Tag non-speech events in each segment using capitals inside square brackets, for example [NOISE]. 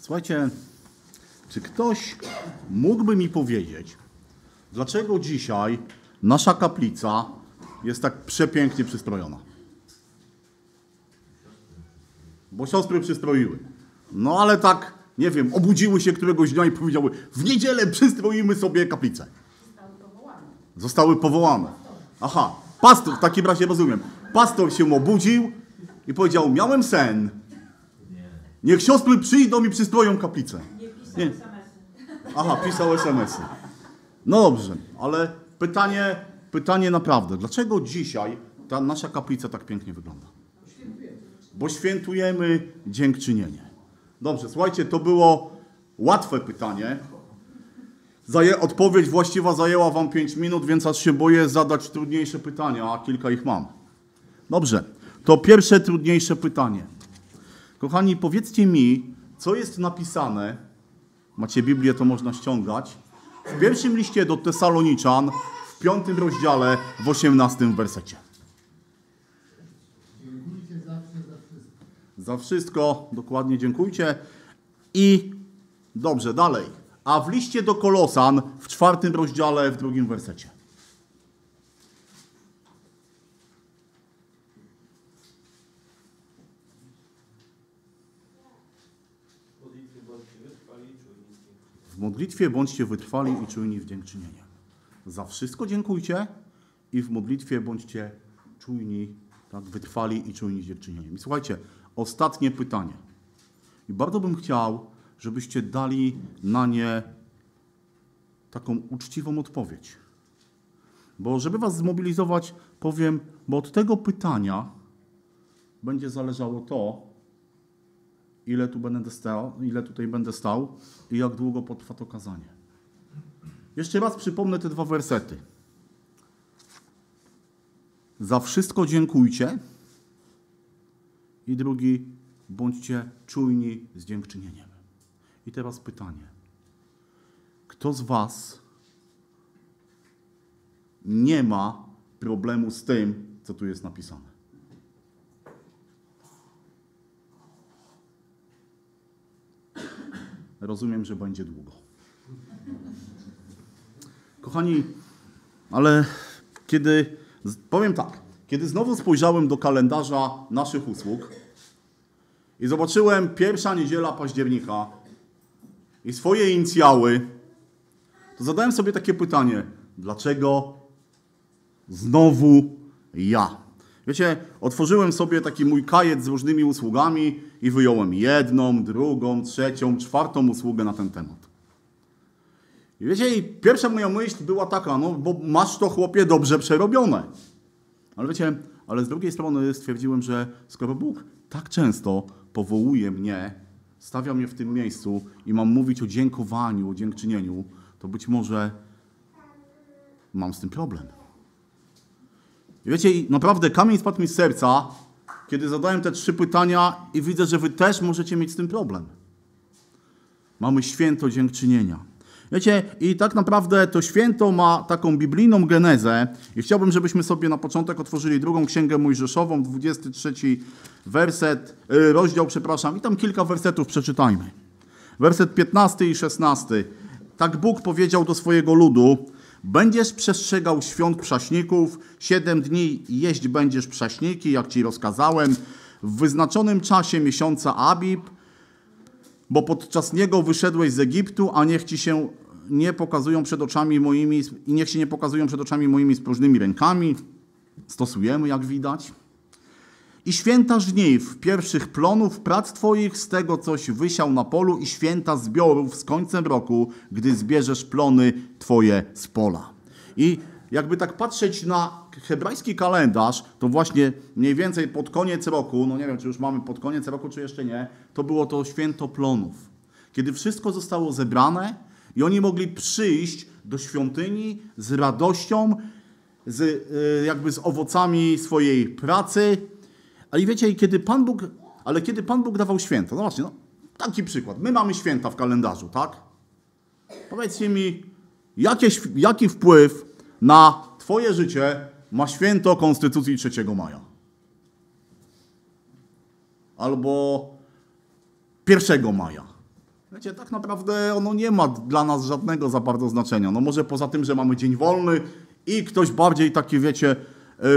Słuchajcie, czy ktoś mógłby mi powiedzieć, dlaczego dzisiaj nasza kaplica jest tak przepięknie przystrojona? Bo siostry przystroiły. No ale tak, nie wiem, obudziły się któregoś dnia i powiedziały, w niedzielę przystroimy sobie kaplicę. Zostały powołane. Aha, pastor, w takim razie rozumiem. Pastor się obudził i powiedział, miałem sen. Niech siostry przyjdą i przystroją kaplicę. Nie. Aha, pisał SMS-y. No dobrze, ale pytanie, pytanie naprawdę. Dlaczego dzisiaj ta nasza kaplica tak pięknie wygląda? Bo świętujemy dziękczynienie. Dobrze, słuchajcie, to było łatwe pytanie. Zaje, odpowiedź właściwa zajęła Wam 5 minut, więc aż się boję zadać trudniejsze pytania, a kilka ich mam. Dobrze, to pierwsze trudniejsze pytanie. Kochani, powiedzcie mi, co jest napisane, macie Biblię, to można ściągać, w pierwszym liście do Tesaloniczan, w piątym rozdziale, w osiemnastym wersecie. Dziękujcie zawsze za wszystko. Za wszystko, dokładnie dziękujcie. I dobrze, dalej. A w liście do Kolosan, w czwartym rozdziale, w drugim wersecie. Modlitwy bądźcie wytrwali i czujni. W modlitwie bądźcie wytrwali i czujni w. Za wszystko dziękujcie i w modlitwie bądźcie czujni, tak, wytrwali i czujni w. I słuchajcie, ostatnie pytanie. I bardzo bym chciał, żebyście dali na nie taką uczciwą odpowiedź. Bo żeby was zmobilizować, powiem, bo od tego pytania będzie zależało to, ile tu będę stał, ile tutaj będę stał i jak długo potrwa to kazanie. Jeszcze raz przypomnę te dwa wersety. Za wszystko dziękujcie i drugi bądźcie czujni z dziękczynieniem. I teraz pytanie. Kto z was nie ma problemu z tym, co tu jest napisane? Rozumiem, że będzie długo. Kochani, ale kiedy, powiem tak, kiedy znowu spojrzałem do kalendarza naszych usług i zobaczyłem pierwsza niedziela października i swoje inicjały, to zadałem sobie takie pytanie, dlaczego znowu ja? Wiecie, otworzyłem sobie taki mój kajet z różnymi usługami i wyjąłem jedną, drugą, trzecią, czwartą usługę na ten temat. I wiecie, i pierwsza moja myśl była taka, no bo masz to chłopie dobrze przerobione. Ale wiecie, ale z drugiej strony stwierdziłem, że skoro Bóg tak często powołuje mnie, stawia mnie w tym miejscu i mam mówić o dziękowaniu, o dziękczynieniu, to być może mam z tym problem. Wiecie, naprawdę kamień spadł mi z serca, kiedy zadałem te trzy pytania i widzę, że wy też możecie mieć z tym problem. Mamy święto dziękczynienia. Wiecie, i tak naprawdę to święto ma taką biblijną genezę i chciałbym, żebyśmy sobie na początek otworzyli drugą księgę Mojżeszową, 23 werset, y, rozdział, przepraszam, i tam kilka wersetów przeczytajmy. Werset 15 i 16. Tak Bóg powiedział do swojego ludu: Będziesz przestrzegał świąt prześników, siedem dni jeść będziesz prześniki, jak ci rozkazałem, w wyznaczonym czasie miesiąca Abib, bo podczas niego wyszedłeś z Egiptu, a niech ci się nie pokazują przed oczami moimi i niech się nie pokazują przed oczami moimi z próżnymi rękami. Stosujemy, jak widać. I święta żniw, pierwszych plonów prac Twoich, z tego coś wysiał na polu, i święta zbiorów z końcem roku, gdy zbierzesz plony Twoje z pola. I jakby tak patrzeć na hebrajski kalendarz, to właśnie mniej więcej pod koniec roku, no nie wiem, czy już mamy pod koniec roku, czy jeszcze nie, to było to święto plonów. Kiedy wszystko zostało zebrane i oni mogli przyjść do świątyni z radością, z, y, jakby z owocami swojej pracy. Ale wiecie, i kiedy Pan Bóg, ale kiedy Pan Bóg dawał święta, zobaczcie, no, taki przykład. My mamy święta w kalendarzu, tak? Powiedzcie mi, jakie, jaki wpływ na Twoje życie ma święto Konstytucji 3 maja? Albo 1 maja? Wiecie, tak naprawdę ono nie ma dla nas żadnego za bardzo znaczenia. No może poza tym, że mamy dzień wolny i ktoś bardziej taki, wiecie,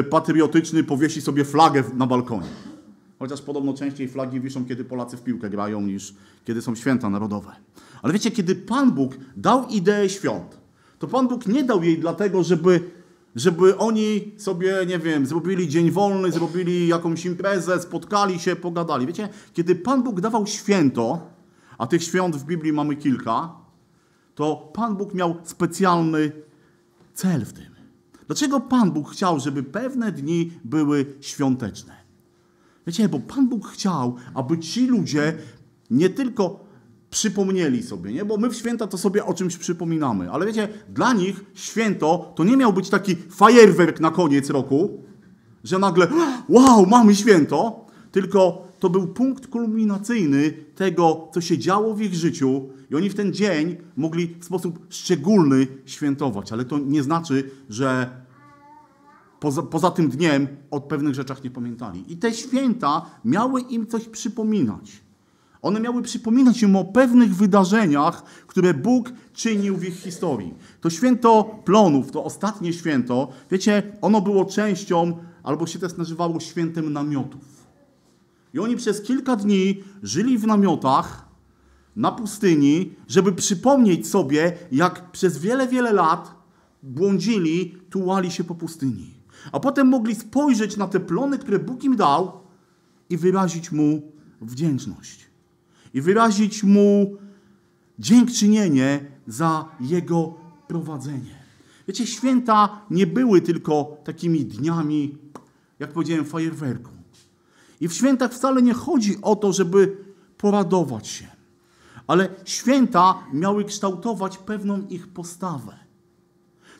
patriotyczny powiesi sobie flagę na balkonie. Chociaż podobno częściej flagi wiszą, kiedy Polacy w piłkę grają, niż kiedy są święta narodowe. Ale wiecie, kiedy Pan Bóg dał ideę świąt, to Pan Bóg nie dał jej dlatego, żeby, żeby oni sobie, nie wiem, zrobili dzień wolny, zrobili jakąś imprezę, spotkali się, pogadali. Wiecie, kiedy Pan Bóg dawał święto, a tych świąt w Biblii mamy kilka, to Pan Bóg miał specjalny cel w tym. Dlaczego Pan Bóg chciał, żeby pewne dni były świąteczne? Wiecie, bo Pan Bóg chciał, aby ci ludzie nie tylko przypomnieli sobie, nie? bo my w święta to sobie o czymś przypominamy, ale wiecie, dla nich święto to nie miał być taki fajerwerk na koniec roku, że nagle wow, mamy święto, tylko to był punkt kulminacyjny tego, co się działo w ich życiu i oni w ten dzień mogli w sposób szczególny świętować, ale to nie znaczy, że poza, poza tym dniem o pewnych rzeczach nie pamiętali. I te święta miały im coś przypominać. One miały przypominać im o pewnych wydarzeniach, które Bóg czynił w ich historii. To święto plonów, to ostatnie święto, wiecie, ono było częścią, albo się też nazywało świętem namiotów. I oni przez kilka dni żyli w namiotach na pustyni, żeby przypomnieć sobie, jak przez wiele, wiele lat błądzili, tułali się po pustyni. A potem mogli spojrzeć na te plony, które Bóg im dał i wyrazić Mu wdzięczność. I wyrazić Mu dziękczynienie za Jego prowadzenie. Wiecie, święta nie były tylko takimi dniami, jak powiedziałem, fajerwerku. I w świętach wcale nie chodzi o to, żeby poradować się, ale święta miały kształtować pewną ich postawę.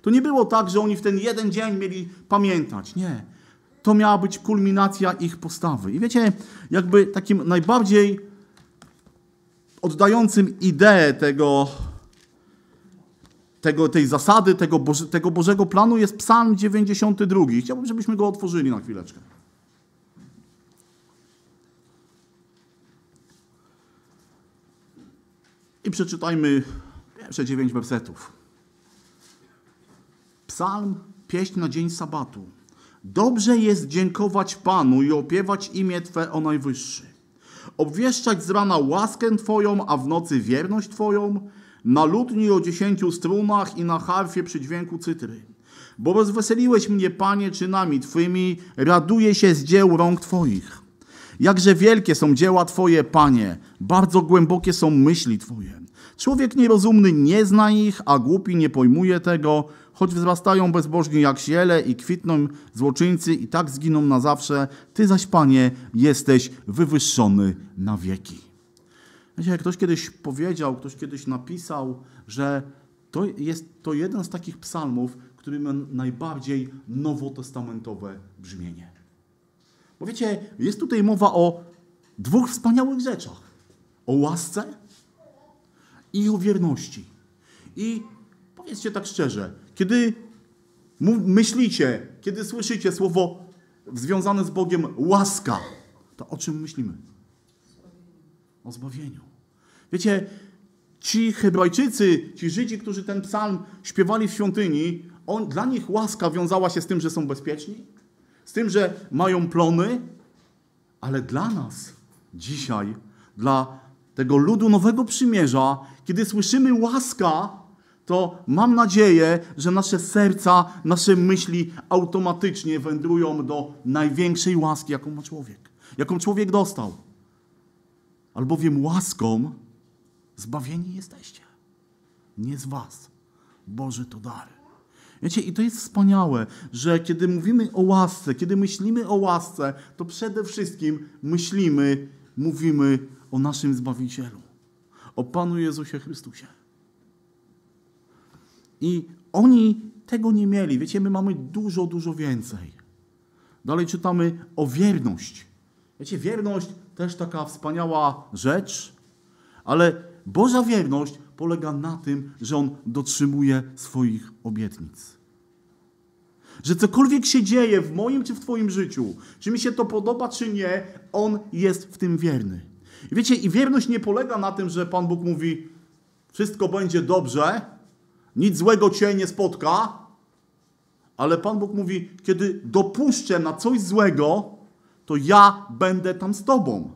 To nie było tak, że oni w ten jeden dzień mieli pamiętać. Nie. To miała być kulminacja ich postawy. I wiecie, jakby takim najbardziej oddającym ideę tego, tego, tej zasady, tego, Boże, tego Bożego planu jest Psalm 92. Chciałbym, żebyśmy go otworzyli na chwileczkę. Przeczytajmy pierwsze dziewięć wersetów. Psalm, pieśń na dzień sabatu. Dobrze jest dziękować Panu i opiewać imię Twe o Najwyższy. Obwieszczać z rana łaskę Twoją, a w nocy wierność Twoją, na lutni o dziesięciu strunach i na harfie przy dźwięku cytry. Bo rozweseliłeś mnie, Panie, czynami Twymi, raduję się z dzieł rąk Twoich. Jakże wielkie są dzieła Twoje, Panie, bardzo głębokie są myśli Twoje. Człowiek nierozumny nie zna ich, a głupi nie pojmuje tego, choć wzrastają bezbożni jak ziele i kwitną złoczyńcy i tak zginą na zawsze, Ty zaś, Panie, jesteś wywyższony na wieki. Wiecie, jak ktoś kiedyś powiedział, ktoś kiedyś napisał, że to jest to jeden z takich psalmów, który ma najbardziej nowotestamentowe brzmienie. Bo wiecie, jest tutaj mowa o dwóch wspaniałych rzeczach. O łasce i o wierności. I powiedzcie tak szczerze, kiedy myślicie, kiedy słyszycie słowo związane z Bogiem łaska, to o czym myślimy? O zbawieniu. Wiecie, ci Hebrajczycy, ci Żydzi, którzy ten psalm śpiewali w świątyni, on, dla nich łaska wiązała się z tym, że są bezpieczni, z tym, że mają plony, ale dla nas dzisiaj, dla tego ludu Nowego Przymierza, kiedy słyszymy łaska, to mam nadzieję, że nasze serca, nasze myśli automatycznie wędrują do największej łaski, jaką ma człowiek, jaką człowiek dostał. Albowiem łaską zbawieni jesteście. Nie z was. Boży to dar. Wiecie, i to jest wspaniałe, że kiedy mówimy o łasce, kiedy myślimy o łasce, to przede wszystkim myślimy, mówimy o naszym Zbawicielu, o Panu Jezusie Chrystusie. I oni tego nie mieli. Wiecie, my mamy dużo, dużo więcej. Dalej czytamy o wierność. Wiecie, wierność też taka wspaniała rzecz, ale Boża wierność polega na tym, że On dotrzymuje swoich obietnic. Że cokolwiek się dzieje w moim czy w Twoim życiu, czy mi się to podoba, czy nie, On jest w tym wierny. I wiecie, i wierność nie polega na tym, że Pan Bóg mówi, wszystko będzie dobrze, nic złego cię nie spotka, ale Pan Bóg mówi, kiedy dopuszczę na coś złego, to ja będę tam z Tobą.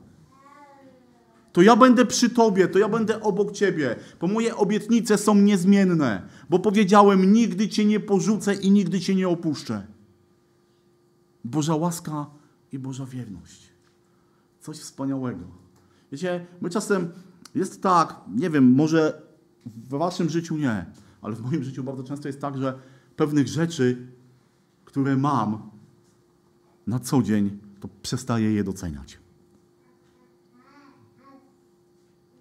To ja będę przy Tobie, to ja będę obok Ciebie, bo moje obietnice są niezmienne, bo powiedziałem, nigdy Cię nie porzucę i nigdy Cię nie opuszczę. Boża łaska i Boża wierność. Coś wspaniałego. Wiecie, my czasem jest tak, nie wiem, może w Waszym życiu nie, ale w moim życiu bardzo często jest tak, że pewnych rzeczy, które mam na co dzień, to przestaję je doceniać.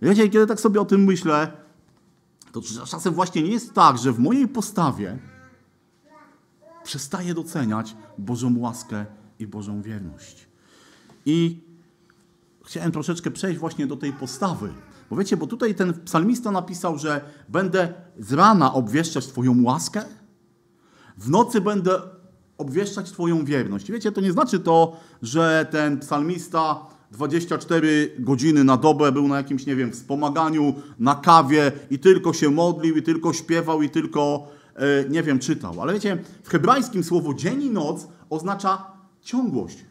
Wiecie, kiedy tak sobie o tym myślę, to czasem właśnie nie jest tak, że w mojej postawie przestaję doceniać Bożą łaskę i Bożą wierność. I chciałem troszeczkę przejść właśnie do tej postawy. Bo wiecie, bo tutaj ten psalmista napisał, że będę z rana obwieszczać Twoją łaskę, w nocy będę obwieszczać Twoją wierność. Wiecie, to nie znaczy to, że ten psalmista 24 godziny na dobę był na jakimś, nie wiem, wspomaganiu, na kawie i tylko się modlił, i tylko śpiewał, i tylko, e, nie wiem, czytał. Ale wiecie, w hebrajskim słowo dzień i noc oznacza ciągłość.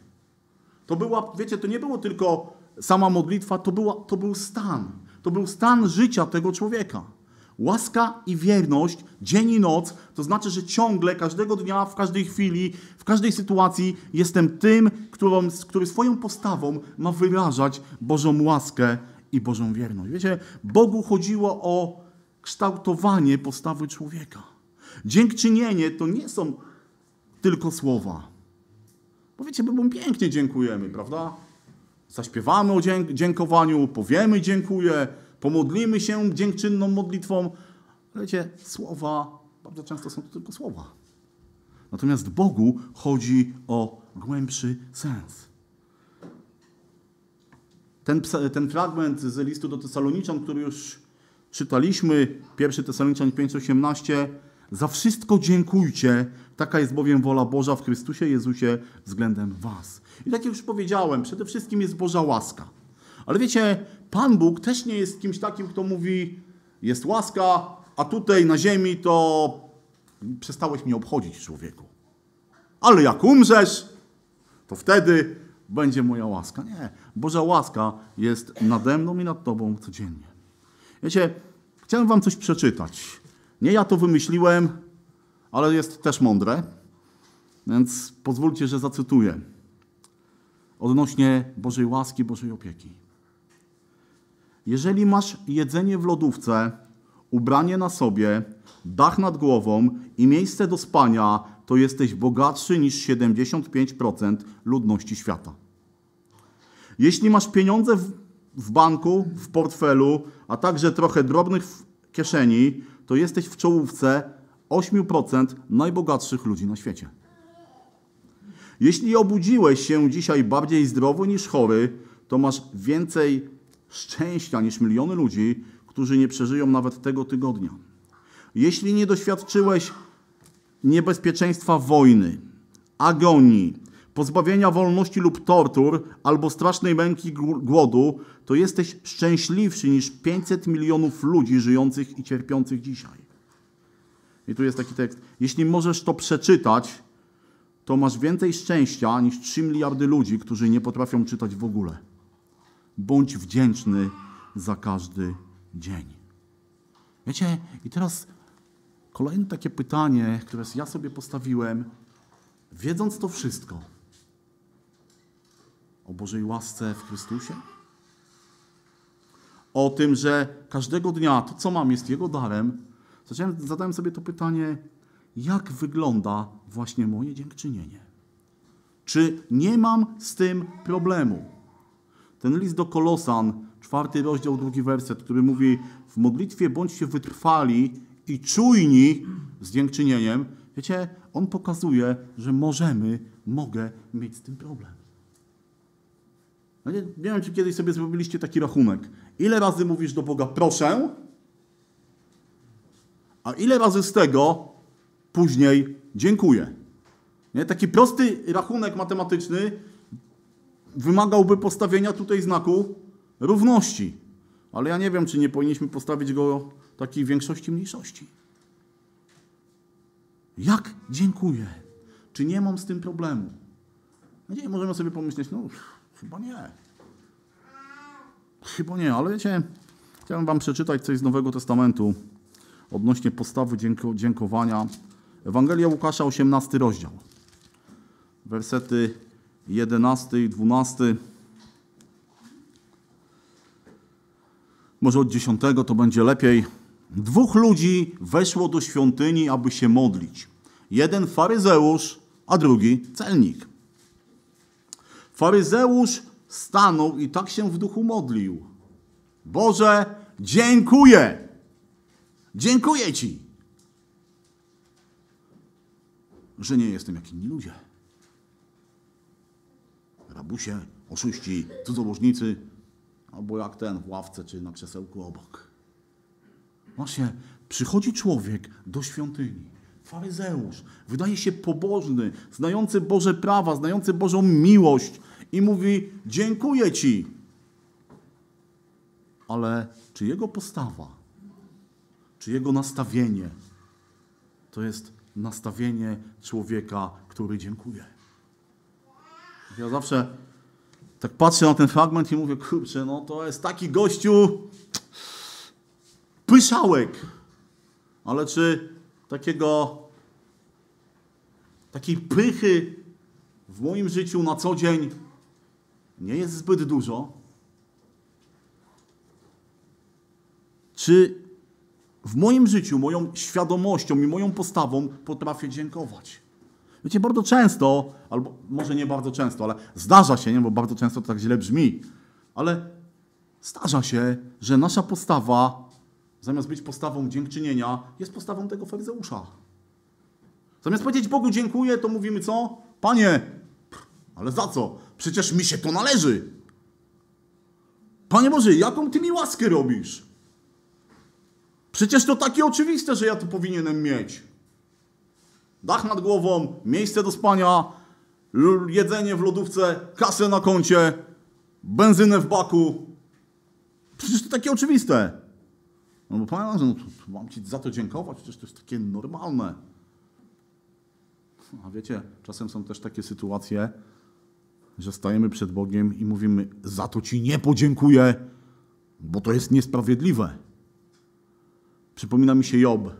To była, wiecie, to nie było tylko sama modlitwa, to, była, to był stan. To był stan życia tego człowieka. Łaska i wierność, dzień i noc, to znaczy, że ciągle, każdego dnia, w każdej chwili, w każdej sytuacji jestem tym, którą, który swoją postawą ma wyrażać Bożą łaskę i Bożą wierność. Wiecie, Bogu chodziło o kształtowanie postawy człowieka. Dziękczynienie to nie są tylko słowa. Bo wiecie, mu pięknie dziękujemy, prawda? Zaśpiewamy o dzięk dziękowaniu, powiemy dziękuję, pomodlimy się dziękczynną modlitwą. Wiecie, słowa bardzo często są to tylko słowa. Natomiast Bogu chodzi o głębszy sens. Ten, ten fragment z listu do Tesaloniczan, który już czytaliśmy, 1 Tesaloniczan 5,18, za wszystko dziękujcie, taka jest bowiem wola Boża w Chrystusie Jezusie względem was. I tak jak już powiedziałem, przede wszystkim jest Boża łaska. Ale wiecie, Pan Bóg też nie jest kimś takim, kto mówi, jest łaska, a tutaj na ziemi to przestałeś mnie obchodzić, człowieku. Ale jak umrzesz, to wtedy będzie moja łaska. Nie, Boża łaska jest nade mną i nad Tobą codziennie. Wiecie, chciałem Wam coś przeczytać. Nie ja to wymyśliłem, ale jest też mądre, więc pozwólcie, że zacytuję. Odnośnie Bożej łaski, Bożej opieki. Jeżeli masz jedzenie w lodówce, ubranie na sobie, dach nad głową i miejsce do spania, to jesteś bogatszy niż 75% ludności świata. Jeśli masz pieniądze w, w banku, w portfelu, a także trochę drobnych w kieszeni, to jesteś w czołówce 8% najbogatszych ludzi na świecie. Jeśli obudziłeś się dzisiaj bardziej zdrowy niż chory, to masz więcej szczęścia niż miliony ludzi, którzy nie przeżyją nawet tego tygodnia. Jeśli nie doświadczyłeś niebezpieczeństwa wojny, agonii, pozbawienia wolności lub tortur albo strasznej męki głodu, to jesteś szczęśliwszy niż 500 milionów ludzi żyjących i cierpiących dzisiaj. I tu jest taki tekst. Jeśli możesz to przeczytać, to masz więcej szczęścia niż 3 miliardy ludzi, którzy nie potrafią czytać w ogóle. Bądź wdzięczny za każdy dzień. Wiecie, i teraz kolejne takie pytanie, które ja sobie postawiłem, wiedząc to wszystko o Bożej łasce w Chrystusie, o tym, że każdego dnia to, co mam, jest Jego darem, zacząłem, zadałem sobie to pytanie, jak wygląda właśnie moje dziękczynienie? Czy nie mam z tym problemu? Ten list do Kolosan, czwarty rozdział, drugi werset, który mówi w modlitwie bądźcie wytrwali i czujni z dziękczynieniem. Wiecie, on pokazuje, że możemy, mogę mieć z tym problem. No nie, nie wiem, czy kiedyś sobie zrobiliście taki rachunek. Ile razy mówisz do Boga proszę, a ile razy z tego później dziękuję. Nie? Taki prosty rachunek matematyczny wymagałby postawienia tutaj znaku równości. Ale ja nie wiem, czy nie powinniśmy postawić go takiej większości mniejszości. Jak dziękuję? Czy nie mam z tym problemu? Nie, możemy sobie pomyśleć, no chyba nie. Chyba nie, ale wiecie, chciałem wam przeczytać coś z Nowego Testamentu odnośnie postawy dzięko- dziękowania. Ewangelia Łukasza, 18 rozdział. Wersety 11 i 12. Może od 10 to będzie lepiej. Dwóch ludzi weszło do świątyni, aby się modlić. Jeden faryzeusz, a drugi celnik. Faryzeusz stanął i tak się w duchu modlił. Boże, dziękuję. Dziękuję Ci, że nie jestem jak inni ludzie. Rabusie, oszuści, cudzołożnicy, albo jak ten w ławce czy na krzesełku obok. Właśnie, przychodzi człowiek do świątyni, faryzeusz, wydaje się pobożny, znający Boże prawa, znający Bożą miłość i mówi: Dziękuję Ci. Ale czy jego postawa, czy jego nastawienie to jest nastawienie człowieka, który dziękuje? Ja zawsze tak patrzę na ten fragment i mówię, kurczę, no to jest taki gościu pyszałek. Ale czy takiego, takiej pychy w moim życiu na co dzień nie jest zbyt dużo? Czy w moim życiu, moją świadomością i moją postawą potrafię dziękować? Wiecie, bardzo często, albo może nie bardzo często, ale zdarza się, nie, bo bardzo często to tak źle brzmi, ale zdarza się, że nasza postawa, zamiast być postawą dziękczynienia, jest postawą tego faryzeusza. Zamiast powiedzieć Bogu dziękuję, to mówimy co? Panie, ale za co? Przecież mi się to należy. Panie Boże, jaką Ty mi łaskę robisz? Przecież to takie oczywiste, że ja to powinienem mieć. Dach nad głową, miejsce do spania, jedzenie w lodówce, kasę na koncie, benzynę w baku. Przecież to takie oczywiste. No bo Panie, no, to, to mam Ci za to dziękować, przecież to jest takie normalne. A wiecie, czasem są też takie sytuacje, że stajemy przed Bogiem i mówimy, za to Ci nie podziękuję, bo to jest niesprawiedliwe. Przypomina mi się Job,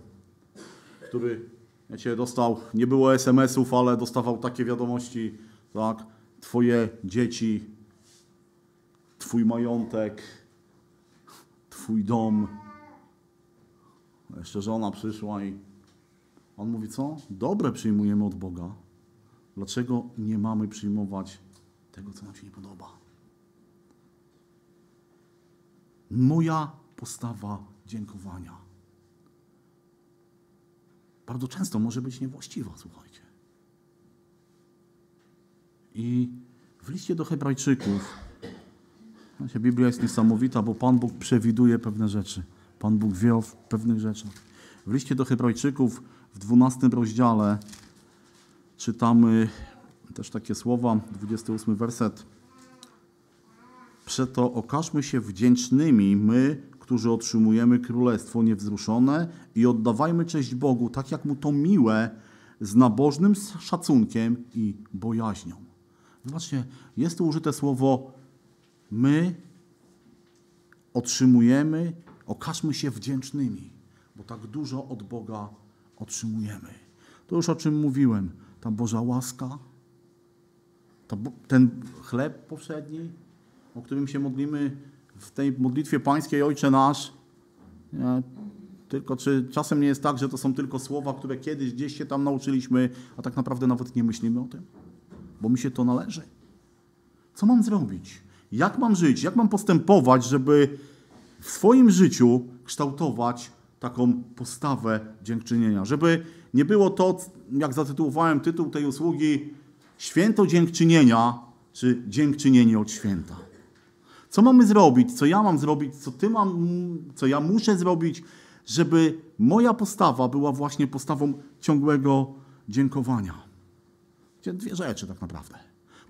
który, wiecie, dostał, nie było SMS-ów, ale dostawał takie wiadomości, tak, twoje dzieci, twój majątek, twój dom. Jeszcze żona przyszła i on mówi, co? Dobre przyjmujemy od Boga. Dlaczego nie mamy przyjmować tego, co nam się nie podoba? Moja postawa dziękowania bardzo często może być niewłaściwa, słuchajcie. I w liście do Hebrajczyków, znaczy Biblia jest niesamowita, bo Pan Bóg przewiduje pewne rzeczy. Pan Bóg wie o pewnych rzeczach. W liście do Hebrajczyków w 12 rozdziale czytamy też takie słowa, 28 werset. Przeto okażmy się wdzięcznymi my, którzy otrzymujemy królestwo niewzruszone i oddawajmy cześć Bogu, tak jak mu to miłe, z nabożnym szacunkiem i bojaźnią. Zobaczcie, jest tu użyte słowo my otrzymujemy, okażmy się wdzięcznymi, bo tak dużo od Boga otrzymujemy. To już o czym mówiłem. Ta Boża łaska, ten chleb powszedni, o którym się modlimy w tej modlitwie pańskiej Ojcze Nasz. Nie? Tylko czy czasem nie jest tak, że to są tylko słowa, które kiedyś gdzieś się tam nauczyliśmy, a tak naprawdę nawet nie myślimy o tym? Bo mi się to należy. Co mam zrobić? Jak mam żyć? Jak mam postępować, żeby w swoim życiu kształtować taką postawę dziękczynienia? Żeby nie było to, jak zatytułowałem tytuł tej usługi, święto dziękczynienia, czy dziękczynienie od święta. Co mamy zrobić? Co ja mam zrobić? Co ty mam, co ja muszę zrobić, żeby moja postawa była właśnie postawą ciągłego dziękowania? Dwie rzeczy tak naprawdę.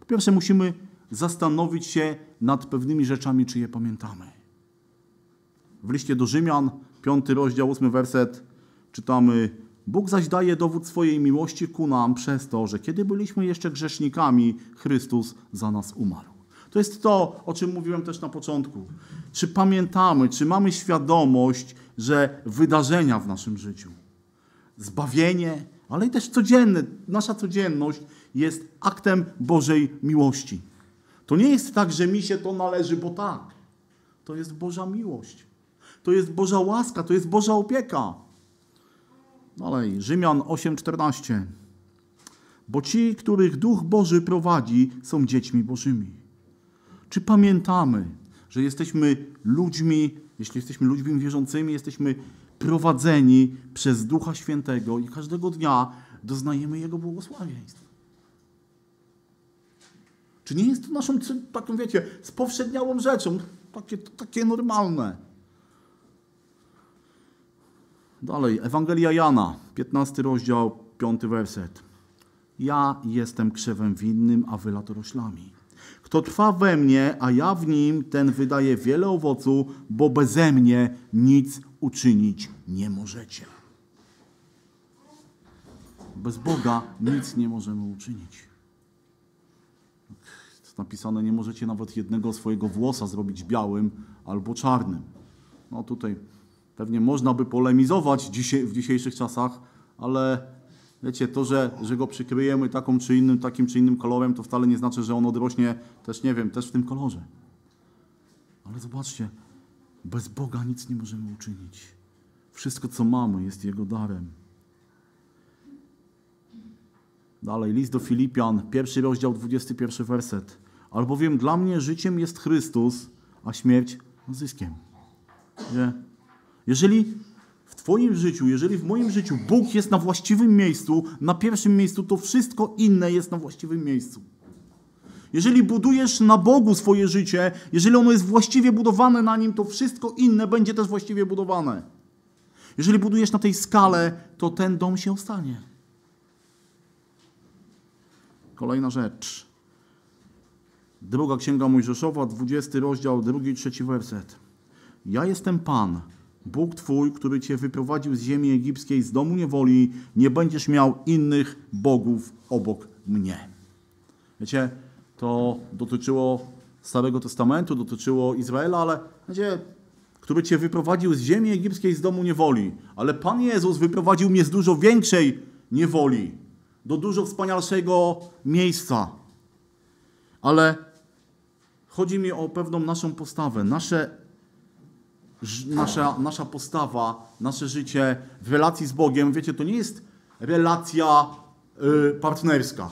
Po pierwsze musimy zastanowić się nad pewnymi rzeczami, czy je pamiętamy. W liście do Rzymian, 5 rozdział, 8 werset, czytamy: Bóg zaś daje dowód swojej miłości ku nam przez to, że kiedy byliśmy jeszcze grzesznikami, Chrystus za nas umarł. To jest to, o czym mówiłem też na początku. Czy pamiętamy, czy mamy świadomość, że wydarzenia w naszym życiu, zbawienie, ale i też codzienne, nasza codzienność jest aktem Bożej miłości. To nie jest tak, że mi się to należy, bo tak. To jest Boża miłość. To jest Boża łaska, to jest Boża opieka. Dalej, Rzymian 8:14. Bo ci, których Duch Boży prowadzi, są dziećmi Bożymi. Czy pamiętamy, że jesteśmy ludźmi, jeśli jesteśmy ludźmi wierzącymi, jesteśmy prowadzeni przez Ducha Świętego i każdego dnia doznajemy Jego błogosławieństw? Czy nie jest to naszą, taką wiecie, spowszedniałą rzeczą, takie, takie normalne? Dalej, Ewangelia Jana, 15 rozdział, 5 werset. Ja jestem krzewem winnym, a wy latoroślami. Kto trwa we mnie, a ja w nim, ten wydaje wiele owocu, bo beze mnie nic uczynić nie możecie. Bez Boga nic nie możemy uczynić. Jest napisane, nie możecie nawet jednego swojego włosa zrobić białym albo czarnym. No tutaj pewnie można by polemizować w dzisiejszych czasach, ale wiecie, to, że, że go przykryjemy taką czy innym, takim czy innym kolorem, to wcale nie znaczy, że on odrośnie też, nie wiem, też w tym kolorze. Ale zobaczcie, bez Boga nic nie możemy uczynić. Wszystko, co mamy, jest Jego darem. Dalej, list do Filipian, pierwszy rozdział, 21 werset. Albowiem dla mnie życiem jest Chrystus, a śmierć zyskiem. Nie? Jeżeli Twoim życiu, jeżeli w moim życiu Bóg jest na właściwym miejscu, na pierwszym miejscu, to wszystko inne jest na właściwym miejscu. Jeżeli budujesz na Bogu swoje życie, jeżeli ono jest właściwie budowane na nim, to wszystko inne będzie też właściwie budowane. Jeżeli budujesz na tej skale, to ten dom się ostanie. Kolejna rzecz. Druga Księga Mojżeszowa, 20 rozdział, drugi i trzeci werset. Ja jestem Pan, Bóg Twój, który Cię wyprowadził z ziemi egipskiej, z domu niewoli. Nie będziesz miał innych bogów obok mnie. Wiecie, to dotyczyło Starego Testamentu, dotyczyło Izraela, ale wiecie, który Cię wyprowadził z ziemi egipskiej, z domu niewoli. Ale Pan Jezus wyprowadził mnie z dużo większej niewoli, do dużo wspanialszego miejsca. Ale chodzi mi o pewną naszą postawę, nasze nasza, nasza postawa, nasze życie w relacji z Bogiem, wiecie, to nie jest relacja y, partnerska.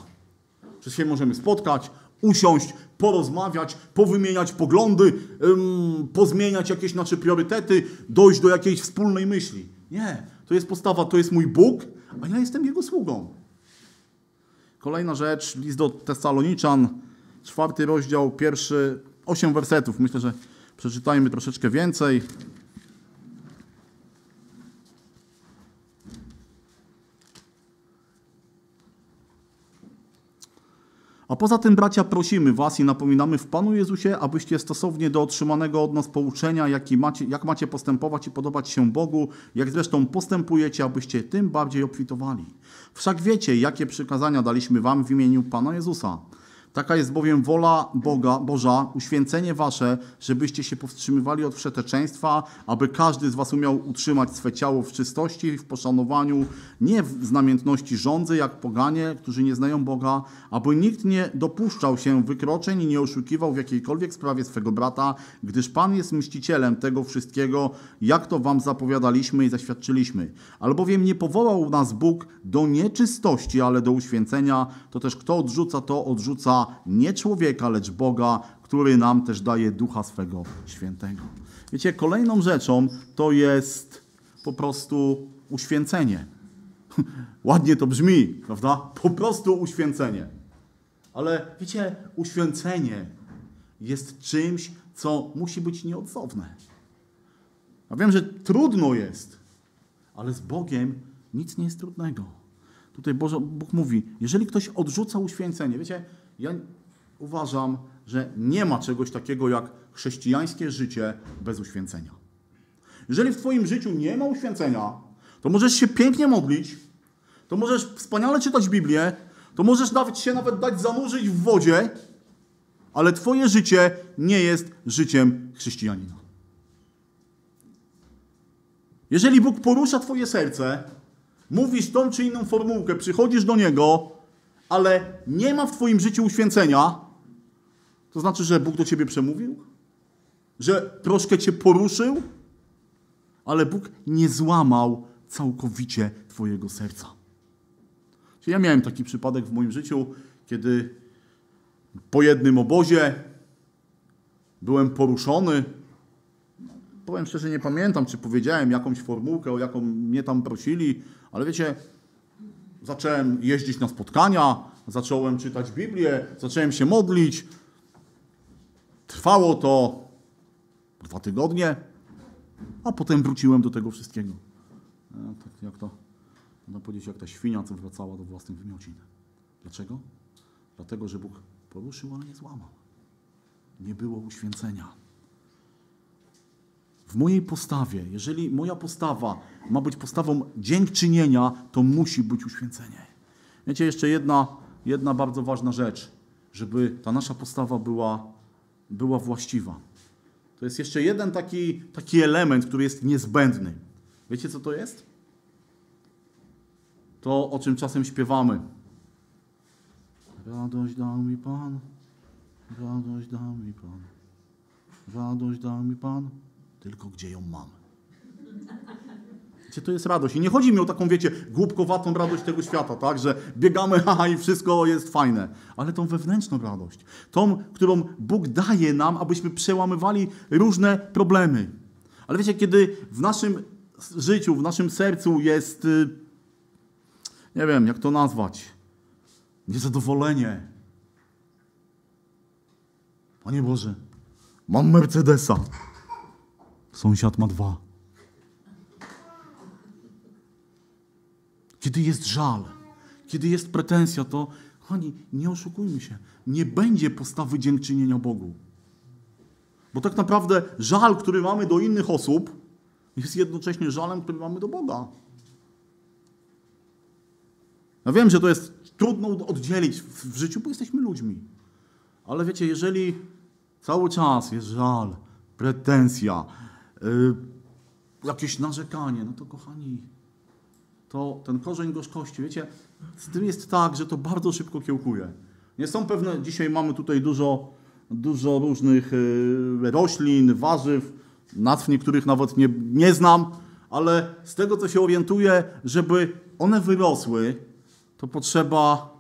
Że się możemy spotkać, usiąść, porozmawiać, powymieniać poglądy, ym, pozmieniać jakieś nasze priorytety, dojść do jakiejś wspólnej myśli. Nie, to jest postawa, to jest mój Bóg, a ja jestem Jego sługą. Kolejna rzecz, list do Tesaloniczan, czwarty rozdział, pierwszy, osiem wersetów. Myślę, że Przeczytajmy troszeczkę więcej. A poza tym, bracia, prosimy Was i napominamy w Panu Jezusie, abyście stosownie do otrzymanego od nas pouczenia, jak, macie, jak macie postępować i podobać się Bogu, jak zresztą postępujecie, abyście tym bardziej obfitowali. Wszak wiecie, jakie przykazania daliśmy Wam w imieniu Pana Jezusa. Taka jest bowiem wola Boga, Boża, uświęcenie wasze, żebyście się powstrzymywali od wszeteczeństwa, aby każdy z was umiał utrzymać swe ciało w czystości, w poszanowaniu, nie w znamiętności rządzy, jak poganie, którzy nie znają Boga, aby nikt nie dopuszczał się wykroczeń i nie oszukiwał w jakiejkolwiek sprawie swego brata, gdyż Pan jest mścicielem tego wszystkiego, jak to wam zapowiadaliśmy i zaświadczyliśmy. Albowiem nie powołał nas Bóg do nieczystości, ale do uświęcenia, to też kto odrzuca to, odrzuca nie człowieka, lecz Boga, który nam też daje Ducha swego Świętego. Wiecie, kolejną rzeczą to jest po prostu uświęcenie. [LAUGHS] Ładnie to brzmi, prawda? Po prostu uświęcenie. Ale wiecie, uświęcenie jest czymś, co musi być nieodzowne. Ja wiem, że trudno jest, ale z Bogiem nic nie jest trudnego. Tutaj Boże, Bóg mówi, jeżeli ktoś odrzuca uświęcenie, wiecie, ja uważam, że nie ma czegoś takiego jak chrześcijańskie życie bez uświęcenia. Jeżeli w Twoim życiu nie ma uświęcenia, to możesz się pięknie modlić, to możesz wspaniale czytać Biblię, to możesz nawet się nawet dać zanurzyć w wodzie, ale Twoje życie nie jest życiem chrześcijanina. Jeżeli Bóg porusza Twoje serce, mówisz tą czy inną formułkę, przychodzisz do Niego, ale nie ma w Twoim życiu uświęcenia, to znaczy, że Bóg do Ciebie przemówił? Że troszkę Cię poruszył? Ale Bóg nie złamał całkowicie Twojego serca. Ja miałem taki przypadek w moim życiu, kiedy po jednym obozie byłem poruszony. Powiem szczerze, nie pamiętam, czy powiedziałem jakąś formułkę, o jaką mnie tam prosili, ale wiecie, zacząłem jeździć na spotkania, zacząłem czytać Biblię, zacząłem się modlić. Trwało to dwa tygodnie, a potem wróciłem do tego wszystkiego. E, tak jak to, można powiedzieć, jak ta świnia, co wracała do własnych wymiocin. Dlaczego? Dlatego, że Bóg poruszył, ale nie złamał. Nie było uświęcenia. W mojej postawie, jeżeli moja postawa ma być postawą dziękczynienia, to musi być uświęcenie. Wiecie, jeszcze jedna, jedna bardzo ważna rzecz, żeby ta nasza postawa była, była właściwa. To jest jeszcze jeden taki, taki element, który jest niezbędny. Wiecie, co to jest? To, o czym czasem śpiewamy. Radość dał mi Pan, radość dał mi Pan, radość dał mi Pan, tylko gdzie ją mam? Wiecie, to jest radość. I nie chodzi mi o taką, wiecie, głupkowatą radość tego świata, tak, że biegamy, [LAUGHS] haha, i wszystko jest fajne. Ale tą wewnętrzną radość. Tą, którą Bóg daje nam, abyśmy przełamywali różne problemy. Ale wiecie, kiedy w naszym życiu, w naszym sercu jest, y, nie wiem, jak to nazwać, niezadowolenie. Panie Boże, mam Mercedesa. Sąsiad ma dwa. Kiedy jest żal, kiedy jest pretensja, to, kochani, nie oszukujmy się, nie będzie postawy dziękczynienia Bogu. Bo tak naprawdę żal, który mamy do innych osób, jest jednocześnie żalem, który mamy do Boga. Ja wiem, że to jest trudno oddzielić w życiu, bo jesteśmy ludźmi. Ale wiecie, jeżeli cały czas jest żal, pretensja, jakieś narzekanie, no to kochani, to ten korzeń gorzkości, wiecie, z tym jest tak, że to bardzo szybko kiełkuje. Nie są pewne, dzisiaj mamy tutaj dużo, dużo różnych yy, roślin, warzyw, nazw niektórych nawet nie, nie znam, ale z tego, co się orientuję, żeby one wyrosły, to potrzeba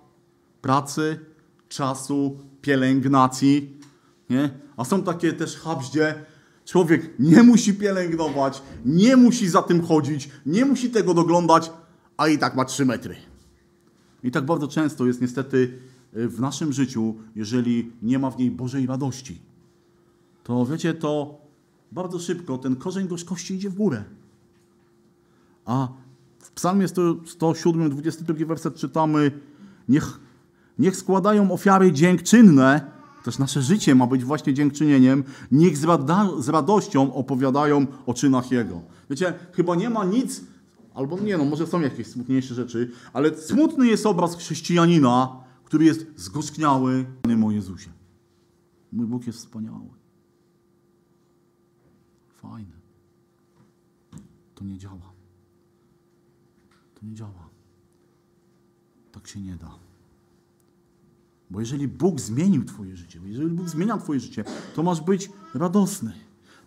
pracy, czasu, pielęgnacji, nie? A są takie też habździe, człowiek nie musi pielęgnować, nie musi za tym chodzić, nie musi tego doglądać, a i tak ma 3 metry. I tak bardzo często jest niestety y, w naszym życiu, jeżeli nie ma w niej Bożej radości. To wiecie, to bardzo szybko ten korzeń gorzkości idzie w górę. A w psalmie 100 107, 22 werset czytamy niech, niech składają ofiary dziękczynne, też nasze życie ma być właśnie dziękczynieniem, niech z, rada, z radością opowiadają o czynach Jego. Wiecie, chyba nie ma nic, albo nie no, może są jakieś smutniejsze rzeczy, ale smutny jest obraz chrześcijanina, który jest zgorzkniały o Jezusie. Mój Bóg jest wspaniały. Fajny. To nie działa. To nie działa. Tak się nie da. Bo jeżeli Bóg zmienił Twoje życie, jeżeli Bóg zmienia Twoje życie, to masz być radosny.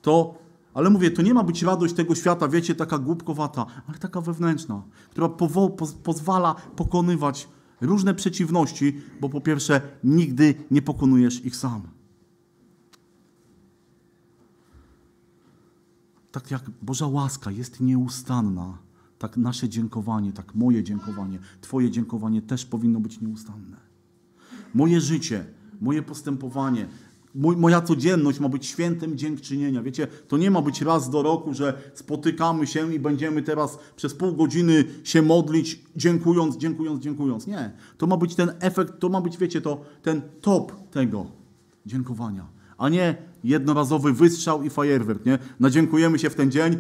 To, ale mówię, to nie ma być radość tego świata, wiecie, taka głupkowata, ale taka wewnętrzna, która powo- poz- pozwala pokonywać różne przeciwności, bo po pierwsze, nigdy nie pokonujesz ich sam. tak jak Boża łaska jest nieustanna, tak nasze dziękowanie, tak moje dziękowanie, Twoje dziękowanie też powinno być nieustanne. Moje życie, moje postępowanie, mój, moja codzienność ma być świętem dziękczynienia. Wiecie, to nie ma być raz do roku, że spotykamy się i będziemy teraz przez pół godziny się modlić, dziękując, dziękując, dziękując. Nie. To ma być ten efekt, to ma być, wiecie, to ten top tego. dziękowania. A nie jednorazowy wystrzał i fajerwerk, nie? Nadziękujemy się w ten dzień,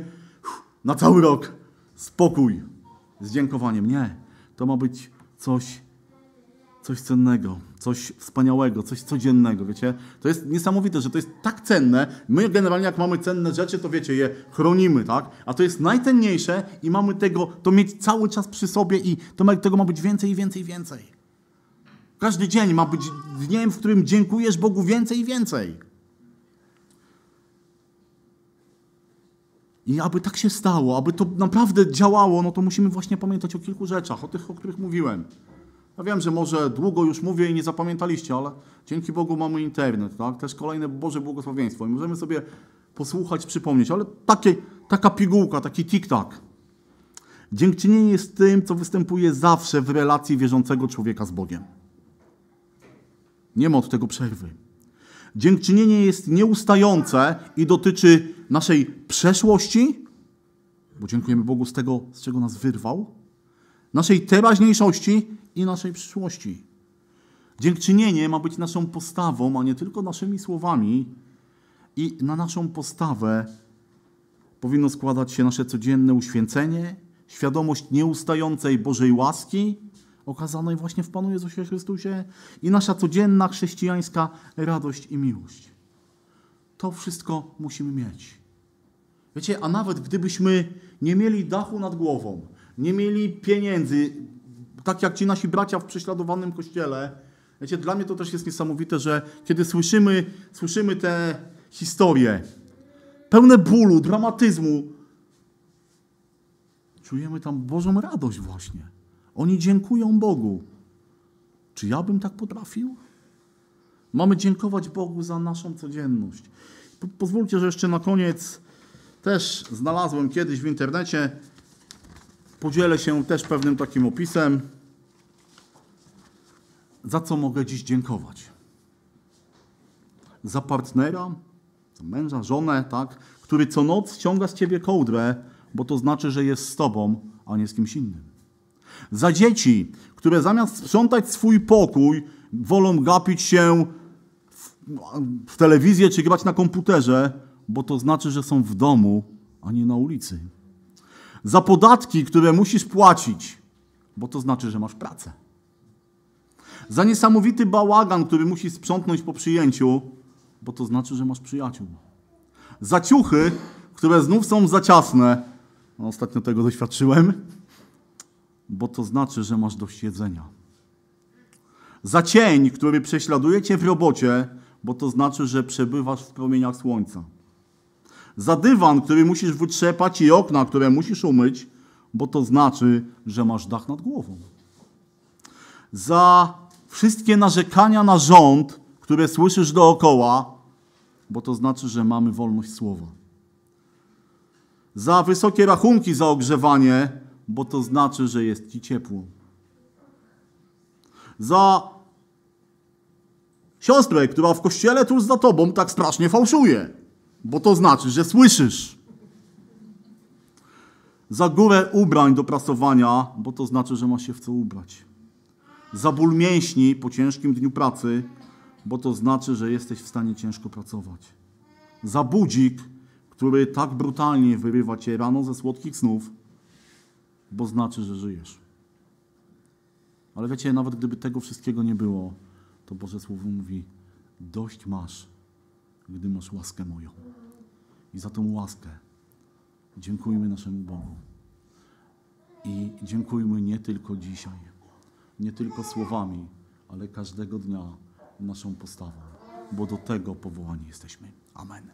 na cały rok. Spokój z dziękowaniem. Nie. To ma być coś, coś cennego, coś wspaniałego, coś codziennego, wiecie? To jest niesamowite, że to jest tak cenne. My generalnie jak mamy cenne rzeczy, to wiecie, je chronimy, tak? A to jest najcenniejsze i mamy tego, to mieć cały czas przy sobie i to tego ma być więcej i więcej i więcej. Każdy dzień ma być dniem, w którym dziękujesz Bogu więcej i więcej. I aby tak się stało, aby to naprawdę działało, no to musimy właśnie pamiętać o kilku rzeczach, o tych, o których mówiłem. Ja wiem, że może długo już mówię i nie zapamiętaliście, ale dzięki Bogu mamy internet, tak? Też kolejne Boże błogosławieństwo i możemy sobie posłuchać, przypomnieć, ale takie, taka pigułka, taki tik-tak. Dziękczynienie jest tym, co występuje zawsze w relacji wierzącego człowieka z Bogiem. Nie ma od tego przerwy. Dziękczynienie jest nieustające i dotyczy naszej przeszłości, bo dziękujemy Bogu z tego, z czego nas wyrwał, naszej teraźniejszości i naszej przyszłości. Dziękczynienie ma być naszą postawą, a nie tylko naszymi słowami, i na naszą postawę powinno składać się nasze codzienne uświęcenie, świadomość nieustającej Bożej łaski, okazanej właśnie w Panu Jezusie Chrystusie i nasza codzienna chrześcijańska radość i miłość. To wszystko musimy mieć. Wiecie, a nawet gdybyśmy nie mieli dachu nad głową, nie mieli pieniędzy, tak jak ci nasi bracia w prześladowanym kościele, wiecie, dla mnie to też jest niesamowite, że kiedy słyszymy, słyszymy te historie, pełne bólu, dramatyzmu, czujemy tam Bożą radość właśnie. Oni dziękują Bogu. Czy ja bym tak potrafił? Mamy dziękować Bogu za naszą codzienność. Po, pozwólcie, że jeszcze na koniec też znalazłem kiedyś w internecie, podzielę się też pewnym takim opisem, za co mogę dziś dziękować. Za partnera, za męża, żonę, tak, który co noc ściąga z ciebie kołdrę, bo to znaczy, że jest z tobą, a nie z kimś innym. Za dzieci, które zamiast sprzątać swój pokój, wolą gapić się w, w telewizję czy grać na komputerze, bo to znaczy, że są w domu, a nie na ulicy. Za podatki, które musisz płacić, bo to znaczy, że masz pracę. Za niesamowity bałagan, który musisz sprzątnąć po przyjęciu, bo to znaczy, że masz przyjaciół. Za ciuchy, które znów są za ciasne, no, ostatnio tego doświadczyłem, bo to znaczy, że masz dość jedzenia. Za cień, który prześladuje cię w robocie, bo to znaczy, że przebywasz w promieniach słońca. Za dywan, który musisz wytrzepać i okna, które musisz umyć, bo to znaczy, że masz dach nad głową. Za wszystkie narzekania na rząd, które słyszysz dookoła, bo to znaczy, że mamy wolność słowa. Za wysokie rachunki za ogrzewanie, bo to znaczy, że jest ci ciepło. Za siostrę, która w kościele tuż za tobą tak strasznie fałszuje, bo to znaczy, że słyszysz. Za górę ubrań do prasowania, bo to znaczy, że masz się w co ubrać. Za ból mięśni po ciężkim dniu pracy, bo to znaczy, że jesteś w stanie ciężko pracować. Za budzik, który tak brutalnie wyrywa cię rano ze słodkich snów, bo znaczy, że żyjesz. Ale wiecie, nawet gdyby tego wszystkiego nie było, to Boże Słowo mówi: dość masz, gdy masz łaskę moją. I za tą łaskę dziękujmy naszemu Bogu. I dziękujmy nie tylko dzisiaj, nie tylko słowami, ale każdego dnia naszą postawą, bo do tego powołani jesteśmy. Amen.